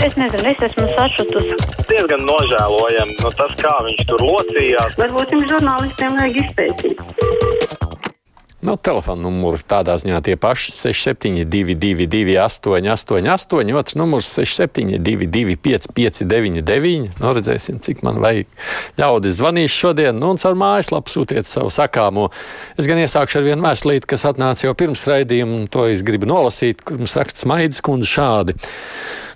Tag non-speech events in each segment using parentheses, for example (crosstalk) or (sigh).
Es nezinu, es esmu sašutusi. Diezgan nožēlojami nu, tas, kā viņš tur locījās. Varbūt jums žurnālistiem vajag izpētīt. Nu, telefona numuri tādā ziņā tie paši 6722, 888, otrs numurs 672, 559, nu, redzēsim, cik man vajag. Ļaudis zvanīs šodien, nu, un ar mājaslapu sūtiet savu sakāmo. Es gan iesākšu ar vienu mēslīti, kas atnāca jau pirms raidījuma, un to es gribu nolasīt, kur mums raksts Maidis kundze šādi.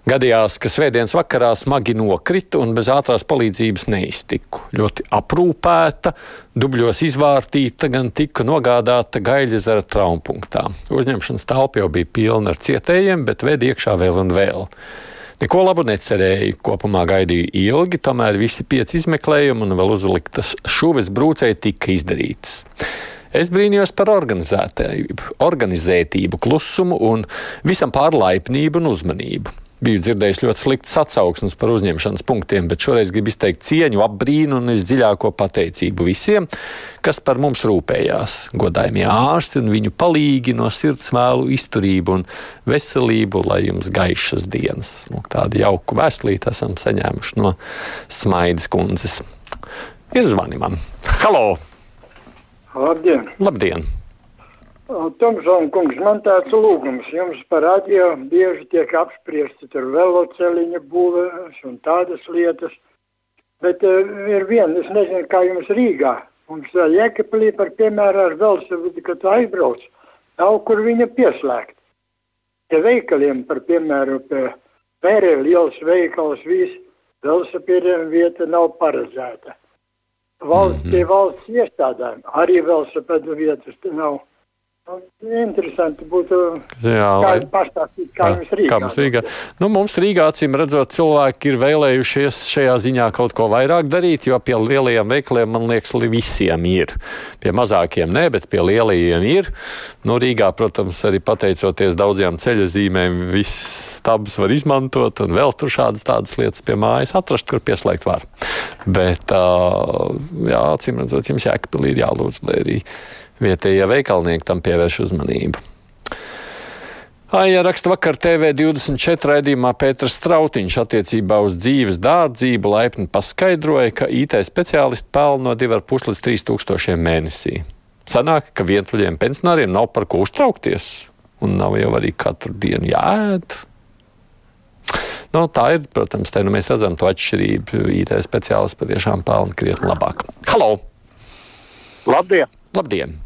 Gadījās, ka svētdienas vakarā smagi nokrita un bez ātrās palīdzības neiztiku. Ļoti aprūpēta, dubļos izvārtīta, gan tika nogādāta Gaļģezera traumpunktā. Uzņemšanas telpa jau bija pilna ar cietējiem, bet ved iekšā vēl un vēl. Neko labu necerēju, kopumā gaidīju ilgi, tomēr visi pieci izmeklējumi un vēl uzliktas šuves brūcēji tika izdarītas. Es brīnījos par organizētību, klusumu un visam pārlaipnību un uzmanību. Biju dzirdējis ļoti sliktas atsauksmes par uzņemšanas punktiem, bet šoreiz gribu izteikt cieņu, apbrīnu un visdziļāko pateicību visiem, kas par mums rūpējās. Godājumie ārsti un viņu palīgi no sirds vēlu izturību un veselību, lai jums gaišas dienas. Nu, tādu jauku vēstulīti esam saņēmuši no Smaidas kundzes. Ir zvanimam. Halo! Labdien! Labdien! Tomsona kungs, man tāds lūgums. Jums par radio bieži tiek apspriesti tur veloceliņa būvēs un tādas lietas. Bet uh, ir viena, es nezinu, kā jums Rīgā. Mums uh, Jēkabīlī par piemēru ar velosipēdu, kad aizbrauc, nav kur viņa pieslēgt. Te veikaliem par piemēru pie Pērē liels veikals, viss velosipēdiem vieta nav paredzēta. Valsts, mm -hmm. Valsts iestādēm arī velosipēdu vietas nav. Interesanti būtu jā, lai, pastāstīt, kā jums Rīgā. Kā mums Rīgā. Nu, mums Rīgā, acīm redzot, cilvēki ir vēlējušies šajā ziņā kaut ko vairāk darīt, jo pie lielajiem veikaliem, man liekas, visiem ir. Pie mazākiem ne, bet pie lielajiem ir. Nu, Rīgā, protams, arī pateicoties daudzajām ceļa zīmēm, viss stabs var izmantot un vēl tur šādas tādas lietas pie mājas atrast, kur pieslēgt var. Bet, jā, acīm redzot, jums Jēkabīlī ir jālūdz, lai arī vietējie veikalnieki tam pievērš uzmanību. Aija raksta vakar TV24 raidījumā Pēters Strautiņš attiecībā uz dzīves dārdzību laipni paskaidroja, ka IT speciālisti pelna no 2,5 līdz 3 tūkstošiem mēnesī. Sanāk, ka vientuļiem pensionāriem nav par ko uztraukties, un nav jau arī katru dienu jāēd. Nu, tā ir, protams, te nu mēs redzam to atšķirību. IT speciālisti patiešām pelna krietni labāk. Halo! Labdien! Labdien!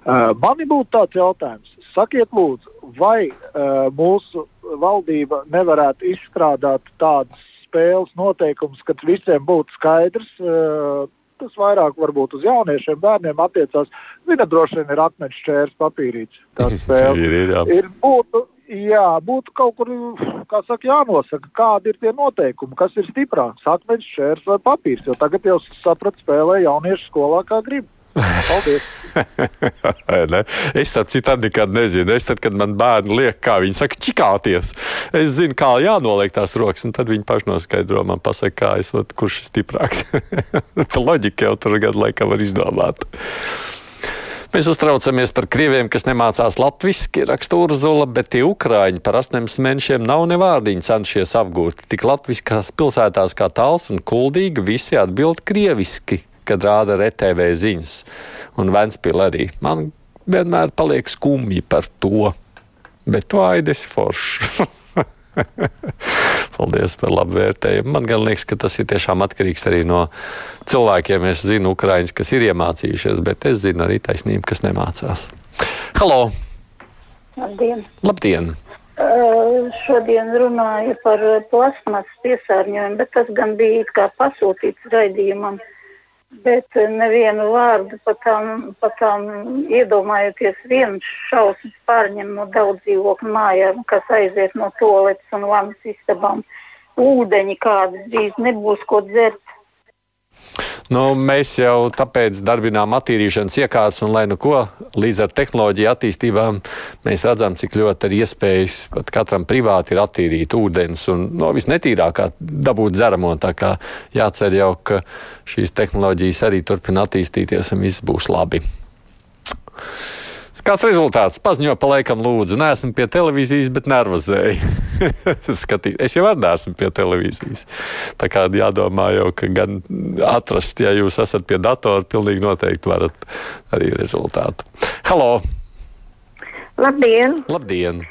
Uh, man būtu tāds jautājums. Sakiet, lūdzu, vai uh, mūsu valdība nevarētu izstrādāt tādas spēles noteikumus, kad visiem būtu skaidrs, uh, tas vairāk varbūt uz jauniešiem, bērniem attiecās. Viņa droši vien ir akmens čērs papīrīts. (laughs) ir, ir, jā. ir būtu, jā, būtu kaut kur saka, jānosaka, kādi ir tie noteikumi, kas ir stiprāks - akmens čērs vai papīrs. Jo tagad jau sapratu, spēlē jaunieši skolā kā grib. Paldies! (laughs) es tādu citādi nekad nezinu. Es tad, kad man bērni liek, kā viņi saka, čikāties, es zinu, kā jānoliek tās rokas, un tad viņi paši noskaidro man, pasaka, kā es, kurš ir stiprāks. (laughs) Loģika jau tur gadu laikā var izdomāt. Mēs uztraucamies par krieviem, kas nemācās latviešu, raksta Urzula, bet tie ukrāņi par 18 mēnešiem nav ne vārdiņu cenšies apgūt. Tik latviskās pilsētās kā Tals un Kuldīga visi atbild krieviski kad rāda RTV ziņas. Un Ventspīlī arī. Man vienmēr paliek skumji par to. Bet vaides forši. (laughs) Paldies par labu vērtējumu. Man liekas, ka tas ir tiešām atkarīgs arī no cilvēkiem. Es zinu, ukrāņus, kas ir iemācījušies, bet es zinu arī taisnību, kas nemācās. Halo! Labdien! Labdien. Uh, šodien runāja par plasmas piesārņojumu, bet tas gan bija kā pasūtīts raidījumam. Uh, Bet eh, nevienu vārdu par tām, par tām iedomājoties, viens šausmas pārņem no daudz dzīvokļu mājām, kas aiziet no toaletes un vannas istabām. Ūdeņi kādas drīz nebūs ko dzert. Nu, mēs jau tāpēc darbinām attīrīšanas iekārtas, un lai nu ko, līdz ar tehnoloģiju attīstībām mēs redzam, cik ļoti ir iespējas pat katram privāti ir attīrīt ūdens un no visnetīrākā dabūt dzeramo. Tā kā jācer jau, ka šīs tehnoloģijas arī turpina attīstīties un viss būs labi. Kāds rezultāts? Paziņo pa laikam, lūdzu. Nē, esmu pie televīzijas, bet nervozēju. (laughs) Skatīt, es jau esmu pie televīzijas. Tā kā jādomā jau, ka gan atrast, ja jūs esat pie datora, pilnīgi noteikti varat arī rezultātu. Halo! Labdien! Labdien!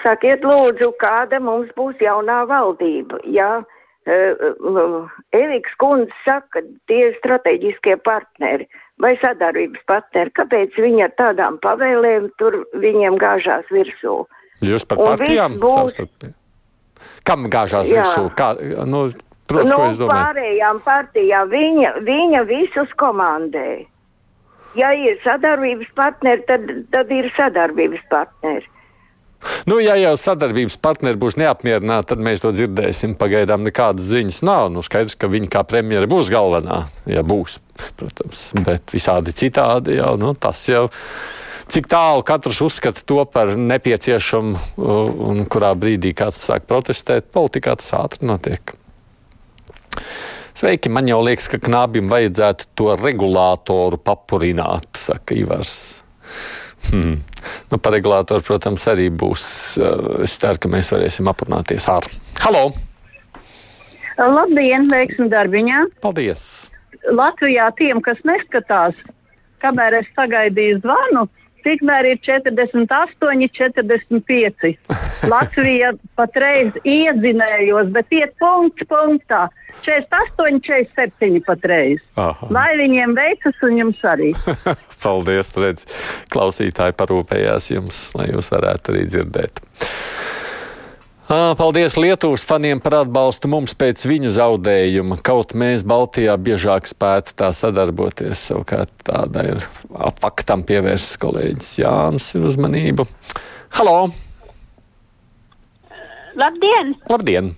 Sakiet, lūdzu, kāda mums būs jaunā valdība? Ja uh, Eviks Kundze saka, ka tie ir strateģiskie partneri vai sadarbības partneri, kāpēc viņi ar tādām pavēlēm tur viņiem gāžās virsū? Jūs par partijām būs... Kam gāžās Jā. virsū? Kā, nu, protams, nu, pārējām partijām viņa, viņa visus komandē. Ja ir sadarbības partneri, tad, tad ir sadarbības partneri. Nu, ja jau sadarbības partneri būs neapmierināti, tad mēs to dzirdēsim. Pagaidām nekādas ziņas nav. Nu, skaidrs, ka viņa kā premjera būs galvenā, ja būs, protams. Bet visādi citādi jau nu, tas jau. Cik tālu katrs uzskata to par nepieciešamu, un kurā brīdī kāds sāk protestēt, politikā tas ātri notiek. Sveiki, man jau liekas, ka knābim vajadzētu to regulātoru papurināt, saka Ivars. Hmm. Nu, par regulātoru, protams, arī būs. Eh, es ceru, ka mēs varēsim aprunāties ar. Halo! Labdien, veiksmi darbiņā! Paldies! Latvijā tiem, kas neskatās, kamēr es sagaidīju zvanu, tikmēr ir 48, 45. (laughs) Latvija patreiz iedzinējos, bet iet punkts punktā. 48, 47 patreiz. Aha. Lai viņiem veicas, un jums arī. (laughs) Paldies, redz, klausītāji parūpējās jums, lai jūs varētu arī dzirdēt. Paldies Lietuvas faniem par atbalstu mums pēc viņu zaudējuma. Kaut mēs Baltijā biežāk spētu tā sadarboties. Savukārt tāda ir faktam pievērsts kolēģis Jānis ir uzmanību. Halo! Labdien! Labdien!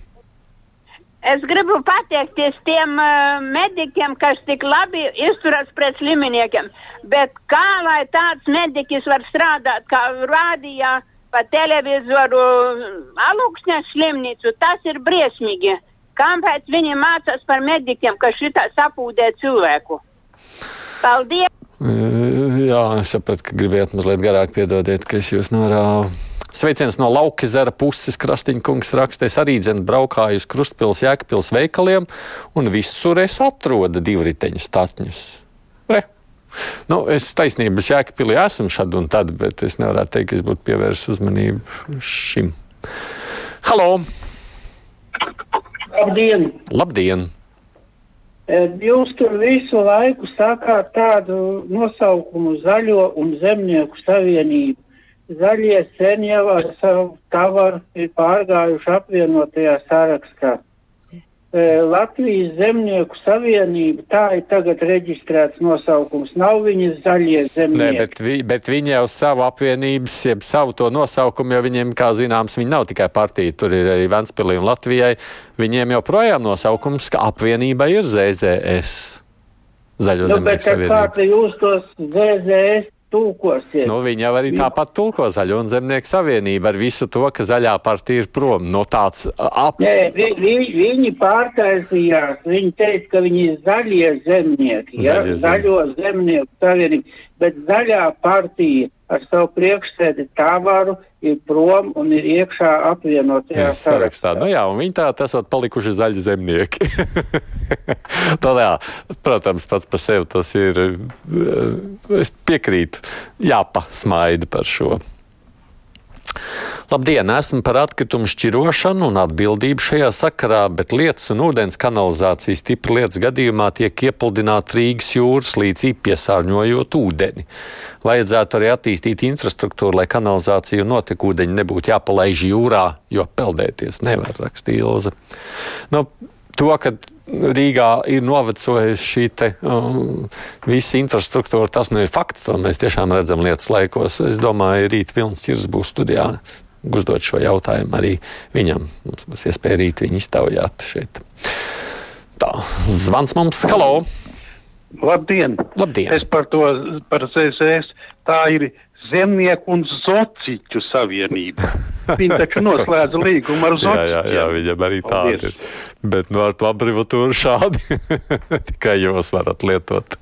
Es gribu pateikties tiem uh, medikiem, kas tik labi izturas pret sliminiekiem. Bet kā lai tāds mediķis var strādāt, kā rādījā? Pa televizoru alūksnes slimnīcu, tas ir briesmīgi. Kāpēc viņi mācās par medikiem, kas šitā sapūdē cilvēku? Paldies! Jā, es sapratu, ka gribējāt mazliet garāk piedodiet, ka es jūs norāvu. Sveiciens no Lauka zara puses. Krastiņkungs rakstīs arī dzēnu braukāju uz Krustpils, Jēkpils veikaliem un visur es atrodu divriteņu statņus. Nu, es taisnība, es Jēkabīlī esmu šad un tad, bet es nevaru teikt, ka es būtu pievērsis uzmanību šim. Halo! Labdien! Labdien! E, jūs tur visu laiku sakāt tādu nosaukumu Zaļo un Zemnieku savienību. Zaļie sen jau ar savu tavaru ir pārgājuši apvienotajā sarakstā. E, Latvijas Zemnieku savienība, tā ir tagad reģistrēts nosaukums. Nav viņas zaļie zemnieki. Nē, bet, vi, bet viņi jau savu apvienības, jeb savu to nosaukumu, jo viņiem, kā zināms, viņi nav tikai partija, tur ir arī Ventspilī un Latvijai. Viņiem joprojām nosaukums, ka apvienība ir ZZS. Zaļo nu. Bet kā jūs tos ZZS tulkosiet. Nu, viņi jau arī tāpat tulko zaļo un zemnieku savienību ar visu to, ka zaļā partija ir prom no tāds aps. Nē, vi, vi, viņi pārtaisījās, viņi teica, ka viņi ir zaļie zemnieki, ja? zaļie zaļo zemnieku savienību, bet zaļā partija ar savu priekšsēdi Tāvaru ir prom un ir iekšā apvienotajā yes, sarakstā. Nu jā, un viņi tā esot palikuši zaļi zemnieki. (laughs) tā, jā, protams, pats par sevi tas ir, eh, es piekrītu, jāpasmaida par šo. Labdien, esmu par atkritumu šķirošanu un atbildību šajā sakarā, bet lietas un ūdens kanalizācijas tipa lietas gadījumā tiek iepludināta Rīgas jūras līdz piesārņojot ūdeni. Vajadzētu arī attīstīt infrastruktūru, lai kanalizācija un notekūdeņi nebūtu jāpalaiž jūrā, jo peldēties nevar rakstīt Ilze. Nu, to, ka Rīgā ir novecojusi šī te, um, visa infrastruktūra, tas nu ir fakts, to mēs tiešām redzam lietas laikos. Es domāju, rīt Vilnis Čirs būs studijā uzdot šo jautājumu arī viņam. Mums būs iespēja rīt viņu iztaujāt šeit. Tā, zvans mums, halo! Labdien! Labdien. Es par to, par ZZS, tā ir Zemnieku un Zociķu savienība. Viņi taču noslēdza (laughs) līgumu ar Zociķiem. jā, jā, jā, viņam arī tāda ir. Bet nu, ar to abrivatūru šādi (laughs) tikai jūs varat lietot.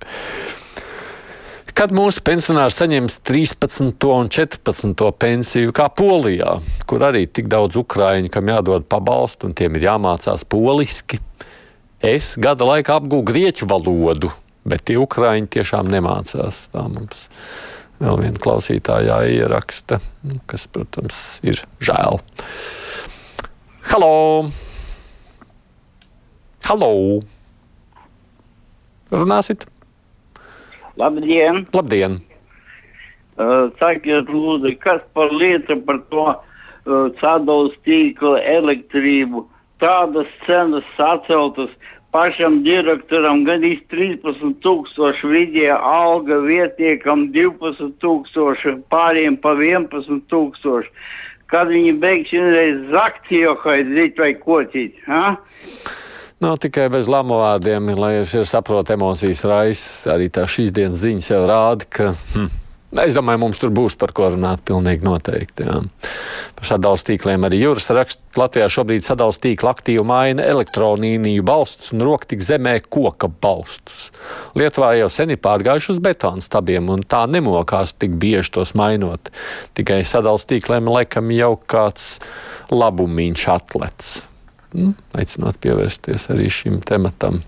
Kad mūsu pensionāri saņems 13. un 14. pensiju, kā Polijā, kur arī tik daudz ukrāņu, kam jādod pabalstu un tiem ir jāmācās poliski, es gada laikā apgūstu grieķu valodu, bet tie ukrāņi tiešām nemācās. Tā mums vēl viena klausītājā ieraksta, nu, kas, protams, ir žēl. Halo! Halo! Runāsit? Labdien! Labdien! Uh, sakiet, lūdzu, kas par lietu par to uh, sadalījuma tīkla elektrību? Tādas cenas saceltas pašam direktoram gandrīz 13,000 vidēja alga, vietniekam 12,000, pāriem pa 11,000. Kad viņi beigs vienreiz zakt, jau haidīt vai kotīt? Ha? Nav tikai bez lamu vārdiem, lai es saprotu emocijas raisas. Arī tā šīs dienas ziņas jau rāda, ka. Hm, Es domāju, mums tur būs par ko runāt. Pilnīgi noteikti. Jā. Par sadalījuma tīkliem arī jūras raksts. Latvijā šobrīd sadalījuma tīkla aktīvi maina elektronīniju balstus un roktik zemē koka balstus. Lietuvā jau sen ir pārgājuši uz betona stabiem, un tā nemokās tik bieži tos mainot. Tikai sadalījuma tīkliem laikam jau kāds labumiņš atlets. Nu, aicinot pievērsties arī šim tematam.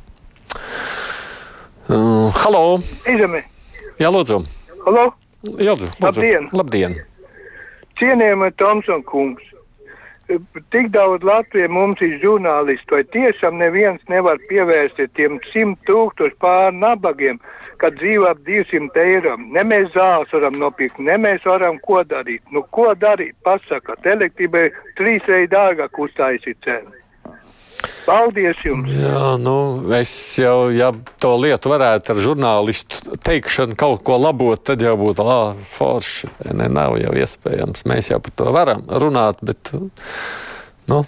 Uh, halo! Izemi! Jā, lūdzu! Halo! Jā, lūdzu! Labdien! Labdien. Cienījamie Tomson kungs! Tik daudz Latvijā mums ir žurnālisti, vai tiešām neviens nevar pievērsties tiem simt tūkstošu pār nabagiem, kad dzīvo ap 200 eiro. Ne mēs zāles varam nopirkt, ne mēs varam ko darīt. Nu, ko darīt? Pasakat, elektrībai trīsreiz dārgāk uztaisīt cenu. Paldies jums! Jā, nu, es jau, ja to lietu varētu ar žurnālistu teikšanu kaut ko labot, tad jau būtu labi, forši. Ne, nav jau iespējams. Mēs jau par to varam runāt, bet, nu,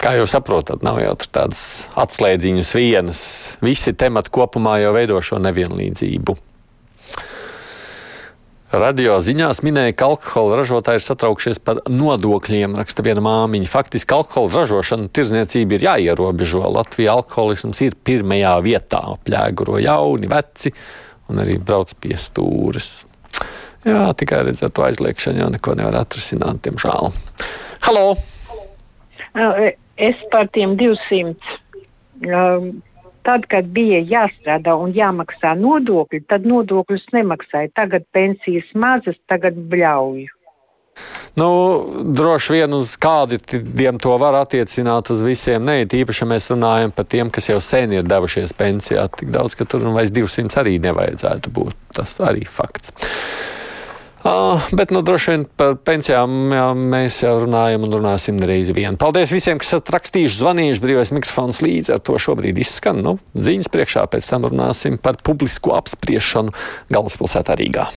kā jūs saprotat, nav jau tādas atslēdziņas vienas. Visi temati kopumā jau veido šo nevienlīdzību. Radio ziņās minēja, ka alkohola ražotāji ir satraukšies par nodokļiem, raksta viena māmiņa. Faktiski alkohola ražošana, tirzniecība ir jāierobežo. Latvijā alkoholisms ir pirmajā vietā. Pļēguro jauni, veci un arī brauc pie stūres. Jā, tikai redzēt, to aizliekšanu jau neko nevar atrisināt, diemžēl. Halo! Es par tiem 200. Tad, kad bija jāstrādā un jāmaksā nodokļi, tad nodokļus nemaksāja. Tagad pensijas mazas, tagad bļauju. Nu, droši vien uz kādiem to var attiecināt uz visiem. Nē, tīpaši, ja mēs runājam par tiem, kas jau sen ir devušies pensijā. Tik daudz, ka tur vairs 200 arī nevajadzētu būt. Tas arī fakts. Uh, bet, nu, droši vien par pensijām jā, mēs jau runājam un runāsim reizi vien. Paldies visiem, kas rakstījuši, zvanījuši. Brīvais mikrofons līdzi ar to šobrīd izskan. Nu, ziņas priekšā pēc tam runāsim par publisko apspriešanu galvaspilsētā Rīgā.